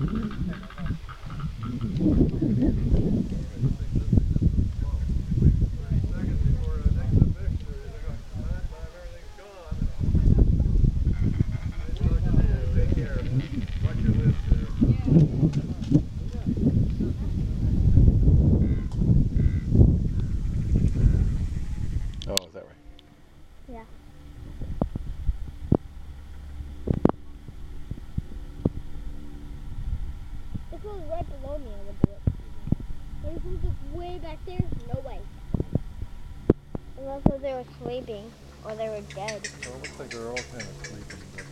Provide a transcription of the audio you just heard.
Oh, is that right? Yeah. If it was right below me, I would do it. But if way back there, no way. Unless they were sleeping or they were dead. Well, it looks like they're all kind of sleeping,